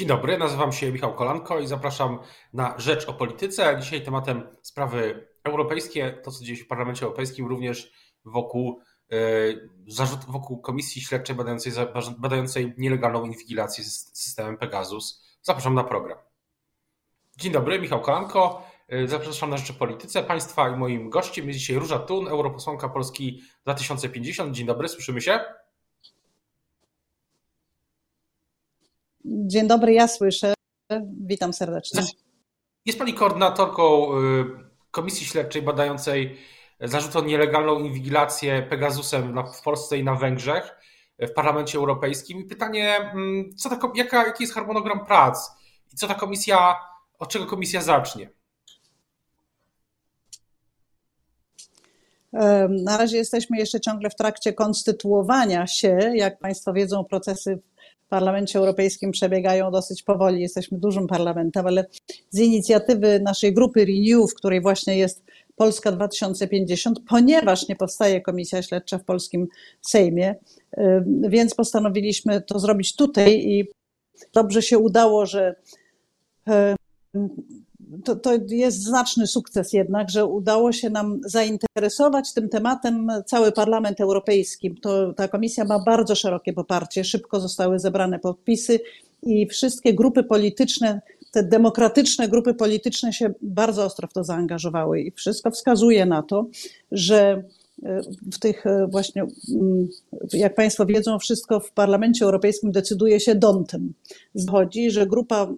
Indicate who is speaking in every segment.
Speaker 1: Dzień dobry, nazywam się Michał Kolanko i zapraszam na Rzecz o Polityce. Dzisiaj tematem sprawy europejskie, to co dzieje się w Parlamencie Europejskim, również wokół, e, zarzut, wokół Komisji Śledczej badającej, badającej nielegalną inwigilację z systemem Pegasus. Zapraszam na program. Dzień dobry, Michał Kolanko. E, zapraszam na Rzecz o Polityce. Państwa i moim gościem jest dzisiaj Róża Tun, europosłanka Polski 2050. Dzień dobry, słyszymy się?
Speaker 2: Dzień dobry, ja słyszę. Witam serdecznie.
Speaker 1: Jest Pani koordynatorką y, Komisji Śledczej badającej zarzut o nielegalną inwigilację Pegasusem w Polsce i na Węgrzech w Parlamencie Europejskim. I pytanie, mm, co ta, jaka, jaki jest harmonogram prac i co ta komisja, od czego komisja zacznie?
Speaker 2: Na razie jesteśmy jeszcze ciągle w trakcie konstytuowania się. Jak Państwo wiedzą, procesy Parlamencie Europejskim przebiegają dosyć powoli. Jesteśmy dużym parlamentem, ale z inicjatywy naszej grupy Renew, w której właśnie jest Polska 2050, ponieważ nie powstaje komisja śledcza w polskim Sejmie, y, więc postanowiliśmy to zrobić tutaj i dobrze się udało, że y, to, to jest znaczny sukces jednak, że udało się nam zainteresować tym tematem cały Parlament Europejski. To, ta komisja ma bardzo szerokie poparcie, szybko zostały zebrane podpisy i wszystkie grupy polityczne, te demokratyczne grupy polityczne się bardzo ostro w to zaangażowały i wszystko wskazuje na to, że e, w tych e, właśnie, mm, jak Państwo wiedzą, wszystko w Parlamencie Europejskim decyduje się dontem. Zchodzi, że grupa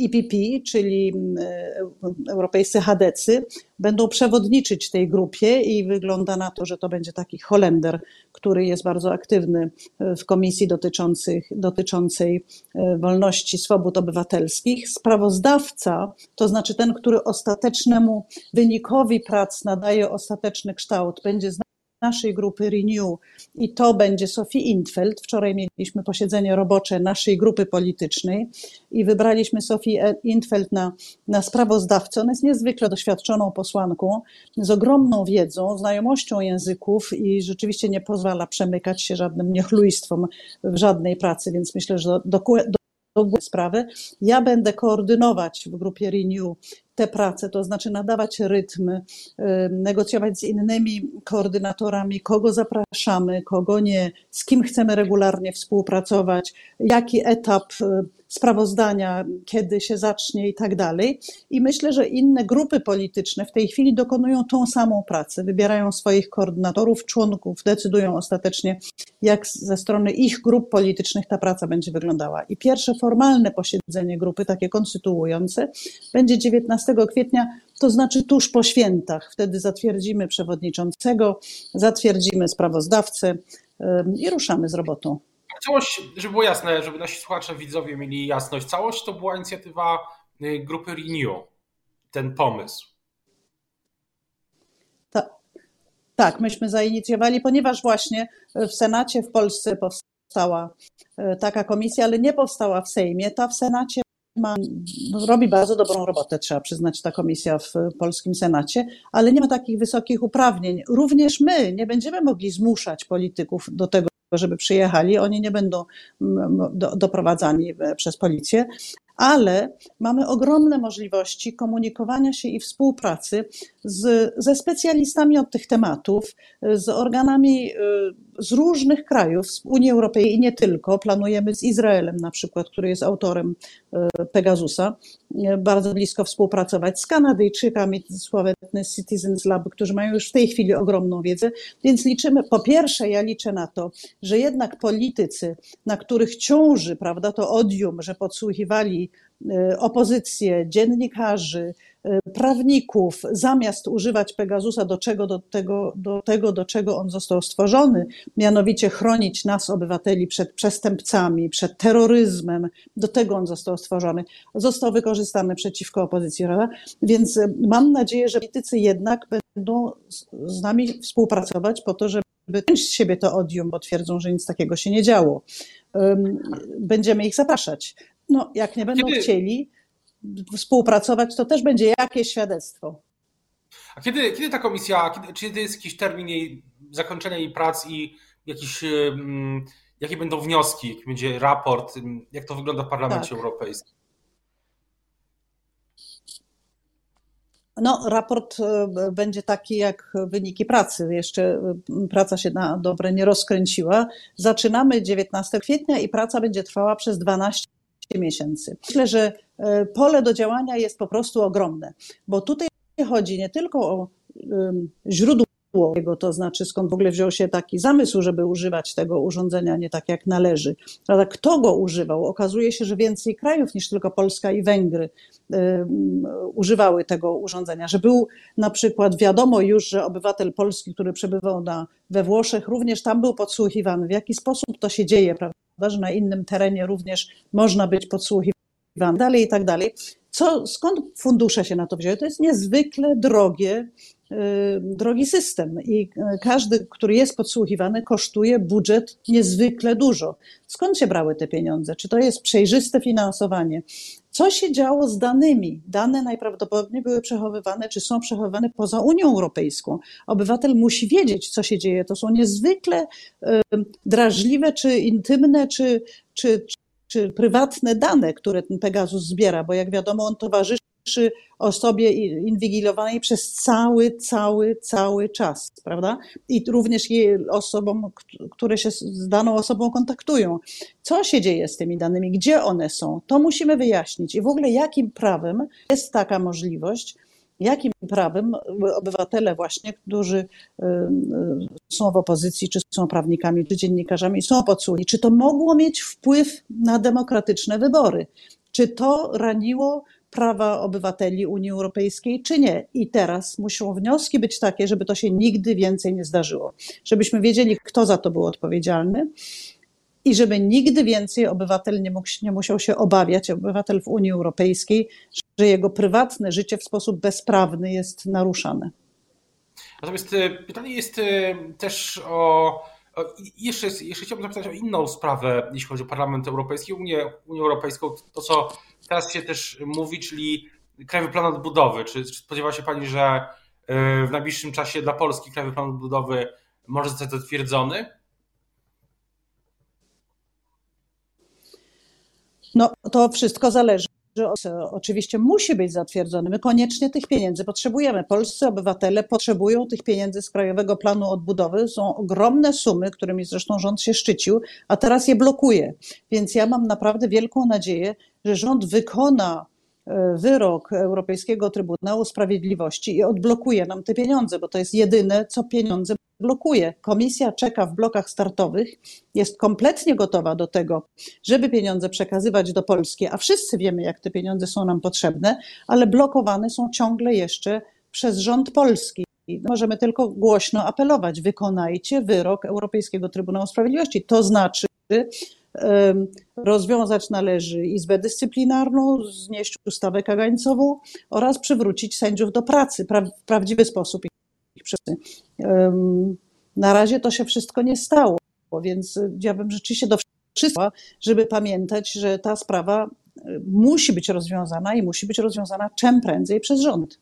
Speaker 2: EPP, czyli mm, e, europejscy chadecy, będą przewodniczyć tej grupie i wygląda na to, że to będzie taki Holender, który jest bardzo aktywny e, w komisji dotyczących, dotyczącej e, wolności, swobód obywatelskich. Sprawozdawca, to znaczy ten, który ostatecznemu wynikowi prac nadaje ostateczny kształt, będzie naszej grupy Renew i to będzie Sophie Intfeld. Wczoraj mieliśmy posiedzenie robocze naszej grupy politycznej i wybraliśmy Sophie Intfeld na, na sprawozdawcę. Ona jest niezwykle doświadczoną posłanką, z ogromną wiedzą, znajomością języków i rzeczywiście nie pozwala przemykać się żadnym niechlujstwom w żadnej pracy, więc myślę, że do, do, do sprawy. Ja będę koordynować w grupie Renew te prace, to znaczy nadawać rytm, y, negocjować z innymi koordynatorami, kogo zapraszamy, kogo nie, z kim chcemy regularnie współpracować, jaki etap y, sprawozdania, kiedy się zacznie i tak dalej. I myślę, że inne grupy polityczne w tej chwili dokonują tą samą pracę, wybierają swoich koordynatorów, członków, decydują ostatecznie, jak ze strony ich grup politycznych ta praca będzie wyglądała. I pierwsze formalne posiedzenie grupy, takie konstytuujące, będzie 19 kwietnia, to znaczy tuż po świętach. Wtedy zatwierdzimy przewodniczącego, zatwierdzimy sprawozdawcę i ruszamy z robotą.
Speaker 1: Całość, żeby było jasne, żeby nasi słuchacze, widzowie mieli jasność, całość to była inicjatywa y, grupy Renew, ten pomysł.
Speaker 2: Tak, tak, myśmy zainicjowali, ponieważ właśnie w Senacie w Polsce powstała y, taka komisja, ale nie powstała w Sejmie. Ta w Senacie ma, robi bardzo dobrą robotę, trzeba przyznać, ta komisja w polskim Senacie, ale nie ma takich wysokich uprawnień. Również my nie będziemy mogli zmuszać polityków do tego, żeby przyjechali. Oni nie będą mm, do, doprowadzani przez policję, ale mamy ogromne możliwości komunikowania się i współpracy z, ze specjalistami od tych tematów, z organami y, z różnych krajów, z Unii Europejskiej i nie tylko. Planujemy z Izraelem na przykład, który jest autorem y, Pegasusa, y, bardzo blisko współpracować z Kanadyjczykami, sławetny Citizens Lab, którzy mają już w tej chwili ogromną wiedzę, więc liczymy, po pierwsze ja liczę na to, że jednak politycy, na których ciąży, prawda, to odium, że podsłuchiwali opozycję, dziennikarzy, Y, prawników, zamiast używać Pegasusa do, czego, do, tego, do tego, do czego on został stworzony, mianowicie chronić nas, obywateli, przed przestępcami, przed terroryzmem, do tego on został stworzony, został wykorzystany przeciwko opozycji. Prawda? Więc y, mam nadzieję, że politycy jednak będą z nami współpracować po to, żeby wyciąć z siebie to odium, bo twierdzą, że nic takiego się nie działo. Będziemy ich zapraszać. No, jak nie będą Kiedy... chcieli, współpracować, to też będzie jakieś świadectwo.
Speaker 1: A kiedy, kiedy ta komisja, kiedy, czy jest jakiś termin jej zakończenia jej prac i jakiś, jakie będą wnioski, jaki będzie raport, jak to wygląda w Parlamencie tak. Europejskim?
Speaker 2: No, raport e, będzie taki jak wyniki pracy. Jeszcze e, praca się na dobre nie rozkręciła. Zaczynamy 19 kwietnia i praca będzie trwała przez 12 miesięcy. Myślę, że e, pole do działania jest po prostu ogromne, bo tutaj chodzi nie tylko o źródło jego, to znaczy skąd w ogóle wziął się taki zamysł, żeby używać tego urządzenia nie tak jak należy. Prawda? Kto go używał? Okazuje się, że więcej krajów niż tylko Polska i Węgry używały tego urządzenia, że był na przykład wiadomo już, że obywatel polski, który przebywał na, we Włoszech, również tam był podsłuchiwany. W jaki sposób to się dzieje, prawda? Na innym terenie również można być podsłuchiwany, dalej i tak dalej. Co, skąd fundusze się na to wzięły? To jest niezwykle drogie drogi system i y, każdy, który jest podsłuchiwany, kosztuje budżet niezwykle dużo. Skąd się brały te pieniądze? Czy to jest przejrzyste finansowanie? Co się działo z danymi? Dane najprawdopodobniej były przechowywane, czy są przechowywane poza Unią Europejską. Obywatel musi wiedzieć, co się dzieje. To są niezwykle y, drażliwe, czy intymne, czy, czy, czy prywatne dane, które ten Pegasus zbiera, bo jak wiadomo, on towarzyszy przy osobie inwigilowanej przez cały, cały, cały czas, prawda? I również osobom, które się z daną osobą kontaktują. Co się dzieje z tymi danymi? Gdzie one są? To musimy wyjaśnić. I w ogóle jakim prawem jest taka możliwość, jakim prawem obywatele właśnie, którzy y, y, są w opozycji, czy są prawnikami, czy dziennikarzami, są podsłuchani, czy to mogło mieć wpływ na demokratyczne wybory? Czy to raniło prawa obywateli Unii Europejskiej, czy nie. I teraz muszą wnioski być takie, żeby to się nigdy więcej nie zdarzyło. Żebyśmy wiedzieli, kto za to był odpowiedzialny i żeby nigdy więcej obywatel nie, mógł, nie musiał się obawiać, obywatel w Unii Europejskiej, że jego prywatne życie w sposób bezprawny jest naruszane.
Speaker 1: Natomiast e, pytanie jest e, też o. Jeszcze, jeszcze chciałbym zapytać o inną sprawę, jeśli chodzi o Parlament Europejski, Unię, Unię Europejską. To, co teraz się też mówi, czyli Krajowy Plan Odbudowy. Czy, czy spodziewa się Pani, że y, w najbliższym czasie dla Polski Krajowy Plan Odbudowy może zostać zatwierdzony?
Speaker 2: No, to wszystko zależy oczywiście musi być zatwierdzony. My koniecznie tych pieniędzy potrzebujemy. Polscy obywatele potrzebują tych pieniędzy z Krajowego Planu Odbudowy. Są ogromne sumy, którymi zresztą rząd się szczycił, a teraz je blokuje. Więc ja mam naprawdę wielką nadzieję, że rząd wykona wyrok Europejskiego Trybunału Sprawiedliwości i odblokuje nam te pieniądze, bo to jest jedyne, co pieniądze blokuje. Komisja czeka w blokach startowych, jest kompletnie gotowa do tego, żeby pieniądze przekazywać do Polski, a wszyscy wiemy, jak te pieniądze są nam potrzebne, ale blokowane są ciągle jeszcze przez rząd polski. Możemy tylko głośno apelować: wykonajcie wyrok Europejskiego Trybunału Sprawiedliwości. To znaczy, rozwiązać należy Izbę Dyscyplinarną, znieść ustawę kagańcową oraz przywrócić sędziów do pracy w prawdziwy sposób. Na razie to się wszystko nie stało, więc ja bym rzeczywiście do wszystkiego, żeby pamiętać, że ta sprawa musi być rozwiązana i musi być rozwiązana czym prędzej przez rząd.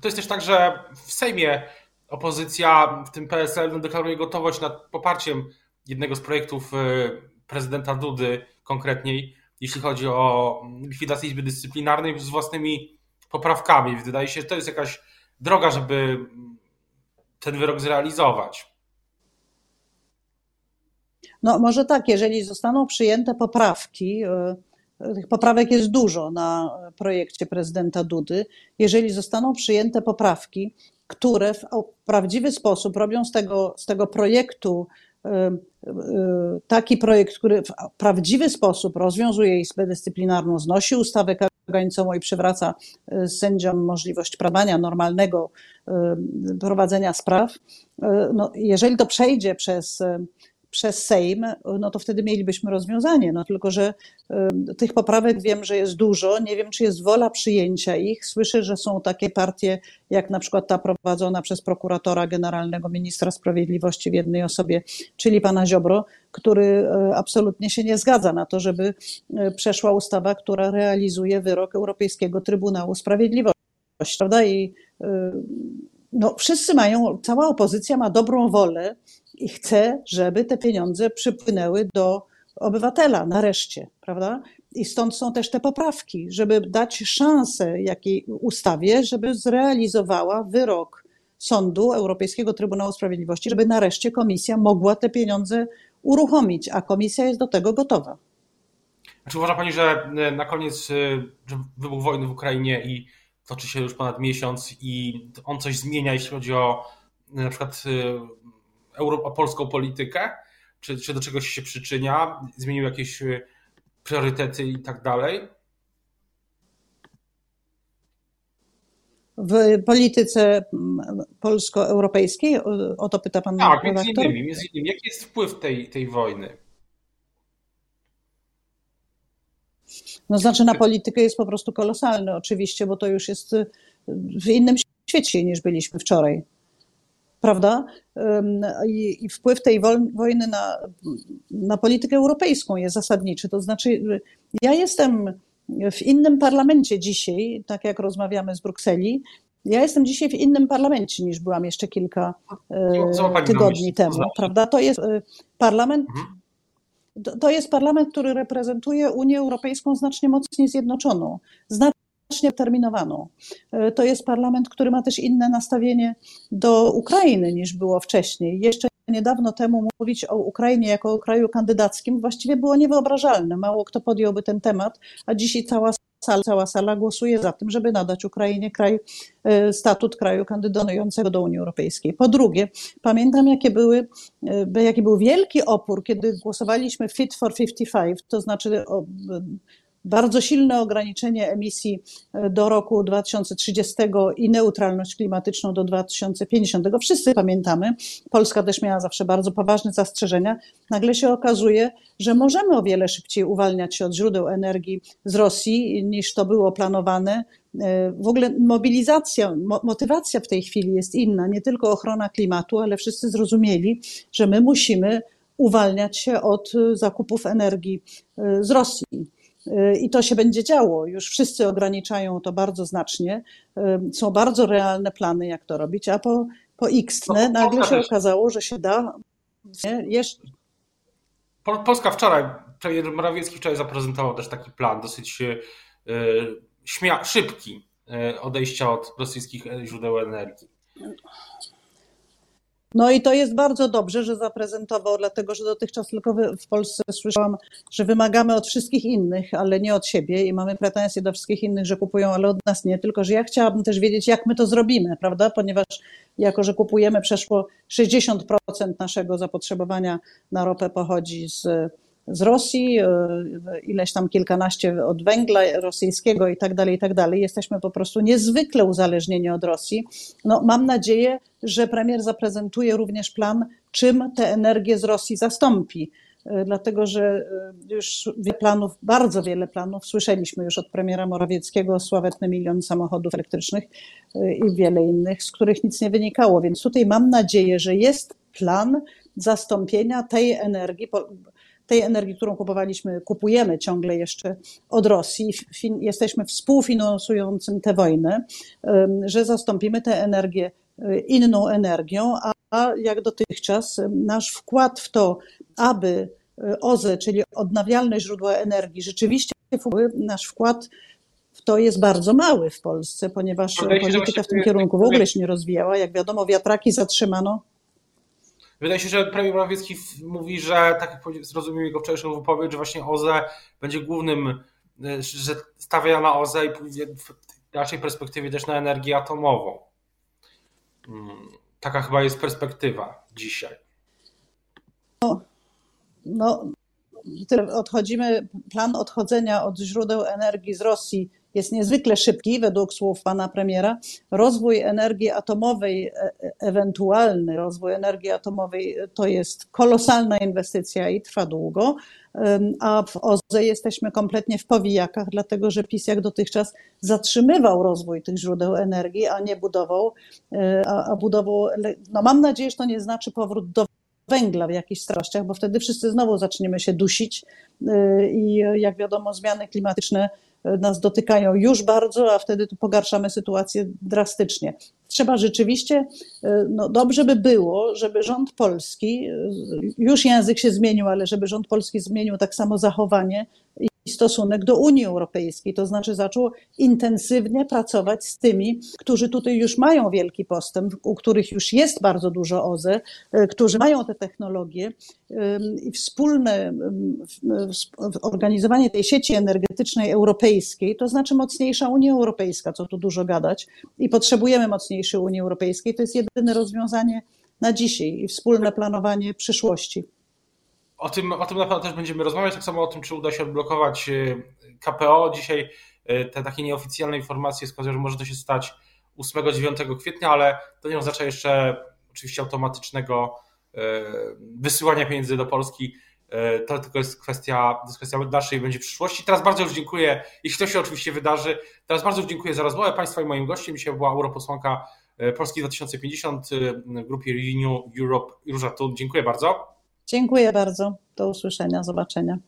Speaker 1: To jest też tak, że w Sejmie opozycja, w tym PSL, deklaruje gotowość nad poparciem jednego z projektów prezydenta Dudy konkretniej, jeśli chodzi o likwidację Izby Dyscyplinarnej z własnymi poprawkami. Wydaje się, że to jest jakaś droga, żeby ten wyrok zrealizować.
Speaker 2: No może tak, jeżeli zostaną przyjęte poprawki, e, tych poprawek jest dużo na projekcie prezydenta Dudy, jeżeli zostaną przyjęte poprawki, które w prawdziwy sposób robią z tego, z tego projektu taki projekt, który w prawdziwy sposób rozwiązuje Izbę Dyscyplinarną, znosi ustawę kagańcową i przywraca y, sędziom możliwość prawania normalnego y, prowadzenia spraw, y, no, jeżeli to przejdzie przez przez Sejm, no to wtedy mielibyśmy rozwiązanie. No tylko, że y, tych poprawek wiem, że jest dużo. Nie wiem, czy jest wola przyjęcia ich. Słyszę, że są takie partie, jak na przykład ta prowadzona przez prokuratora generalnego ministra sprawiedliwości w jednej osobie, czyli pana Ziobro, który y, absolutnie się nie zgadza na to, żeby y, przeszła ustawa, która realizuje wyrok Europejskiego Trybunału Sprawiedliwości. Prawda? I no, wszyscy mają, cała opozycja ma dobrą wolę i chce, żeby te pieniądze przypłynęły do obywatela nareszcie, prawda? I stąd są też te poprawki, żeby dać szansę jakiej ustawie, żeby zrealizowała wyrok Sądu Europejskiego Trybunału Sprawiedliwości, żeby nareszcie komisja mogła te pieniądze uruchomić, a komisja jest do tego gotowa.
Speaker 1: Czy uważa Pani, że e, na koniec e, że wybuch wojny w Ukrainie i toczy się już ponad miesiąc i on coś zmienia, jeśli chodzi o e, na przykład Euro, polską politykę? Czy, czy do czegoś się przyczynia? Zmienił jakieś priorytety i tak dalej?
Speaker 2: w polityce polsko-europejskiej? O to pyta pan
Speaker 1: Tak, między innymi, między innymi. Jaki jest wpływ tej, tej wojny?
Speaker 2: No znaczy na politykę jest po prostu kolosalny oczywiście, bo to już jest w innym świecie niż byliśmy wczoraj. Prawda? I, i wpływ tej wojny na, na politykę europejską jest zasadniczy. To znaczy, ja jestem w innym parlamencie dzisiaj, tak jak rozmawiamy z Brukseli. Ja jestem dzisiaj w innym parlamencie niż byłam jeszcze kilka e, tygodni temu, prawda? To jest e, parlament. Mhm. To jest parlament, który reprezentuje Unię Europejską znacznie mocniej zjednoczoną, znacznie terminowaną. E, to jest parlament, który ma też inne nastawienie do Ukrainy niż było wcześniej. Jeszcze niedawno temu mówić o Ukrainie jako o kraju kandydackim właściwie było niewyobrażalne. Mało kto podjąłby ten temat, a dzisiaj cała sala, cała sala głosuje za tym, żeby nadać Ukrainie kraj, e, statut kraju kandydującego do Unii Europejskiej. Po drugie, pamiętam, jakie były, e, jaki był wielki opór, kiedy głosowaliśmy Fit for 55, to znaczy bardzo silne ograniczenie emisji e, do roku 2030 i neutralność klimatyczną do 2050. Wszyscy pamiętamy. Polska też miała zawsze bardzo poważne zastrzeżenia. Nagle się okazuje, że możemy o wiele szybciej uwalniać się od źródeł energii z Rosji niż to było planowane. E, w ogóle mobilizacja, motywacja w tej chwili jest inna, nie tylko ochrona klimatu, ale wszyscy zrozumieli, że my musimy uwalniać się od zakupów energii e, z Rosji. I to się będzie działo. Już wszyscy ograniczają to bardzo znacznie. Są bardzo realne plany, jak to robić, a po, po X no, nagle się okazało, że się da jeszcze.
Speaker 1: Polska wczoraj, premier Morawiecki wczoraj zaprezentował też taki plan, dosyć e, śmia- szybki e, odejścia od rosyjskich źródeł energii.
Speaker 2: No i to jest bardzo dobrze, że zaprezentował, dlatego że dotychczas tylko w Polsce słyszałam, że wymagamy od wszystkich innych, ale nie od siebie i mamy pretensje do wszystkich innych, że kupują, ale od nas nie. Tylko, że ja chciałabym też wiedzieć, jak my to zrobimy, prawda? Ponieważ jako, że kupujemy przeszło 60% naszego zapotrzebowania na ropę pochodzi z z Rosji, e, ileś tam kilkanaście od węgla rosyjskiego i tak dalej, i tak dalej. Jesteśmy po prostu niezwykle uzależnieni od Rosji. No, mam nadzieję, że premier zaprezentuje również plan, czym tę energię z Rosji zastąpi. E, dlatego, że e, już planów, bardzo wiele planów słyszeliśmy już od premiera Morawieckiego, sławetny milion samochodów elektrycznych i wiele innych, z których nic nie wynikało. Więc tutaj mam nadzieję, że jest plan zastąpienia tej energii tej energii, którą kupowaliśmy, kupujemy ciągle jeszcze od Rosji, jesteśmy współfinansującym tę wojnę, że zastąpimy tę energię y, inną energią, a jak dotychczas nasz wkład w to, aby y, OZE, czyli odnawialne źródła energii, rzeczywiście nasz wkład w to jest bardzo mały w Polsce, ponieważ polityka w tym kierunku w ogóle się nie rozwijała. Jak wiadomo, wiatraki zatrzymano
Speaker 1: Wydaje się, że premier Morawiecki mówi, że tak jak zrozumiał jego wczorajszą wypowiedź, że właśnie OZE będzie głównym, y, że stawia na OZE i w dalszej perspektywie też na energię atomową. Mm, taka chyba jest perspektywa dzisiaj.
Speaker 2: No, no odchodzimy, plan odchodzenia od źródeł energii z Rosji jest niezwykle szybki, według słów pana premiera. Rozwój energii atomowej, e, e, ewentualny rozwój energii atomowej to jest kolosalna inwestycja i trwa długo, a w OZE jesteśmy kompletnie w powijakach, dlatego że PiS jak dotychczas zatrzymywał rozwój tych źródeł energii, a nie budował, e, a, a budował, no mam nadzieję, że to nie znaczy powrót do węgla w jakichś starościach, bo wtedy wszyscy znowu zaczniemy się dusić i jak wiadomo zmiany klimatyczne nas dotykają już bardzo, a wtedy tu pogarszamy sytuację drastycznie. Trzeba rzeczywiście, no dobrze by było, żeby rząd polski, już język się zmienił, ale żeby rząd polski zmienił tak samo zachowanie stosunek do Unii Europejskiej, to znaczy zaczął intensywnie pracować z tymi, którzy tutaj już mają wielki postęp, u których już jest bardzo dużo OZE, e, którzy mają te technologie i wspólne organizowanie tej sieci energetycznej europejskiej, to znaczy mocniejsza Unia Europejska, co tu dużo gadać i potrzebujemy mocniejszej Unii Europejskiej, to jest jedyne rozwiązanie na dzisiaj i wspólne planowanie przyszłości.
Speaker 1: O tym, o tym na pewno też będziemy rozmawiać, tak samo o tym, czy uda się odblokować y, KPO. Dzisiaj y, te takie nieoficjalne informacje wskazują, że może to się stać 8-9 kwietnia, ale to nie oznacza jeszcze oczywiście automatycznego y, wysyłania pieniędzy do Polski. To tylko jest kwestia, jest kwestia dalszej będzie przyszłości. Teraz bardzo już dziękuję, jeśli to się oczywiście wydarzy. Teraz bardzo już dziękuję za rozmowę Państwa i moim gościem. Dzisiaj była europosłanka Polski 2050 w grupie Renew Europe Róża Tun. Dziękuję bardzo.
Speaker 2: Dziękuję bardzo. Do usłyszenia, zobaczenia.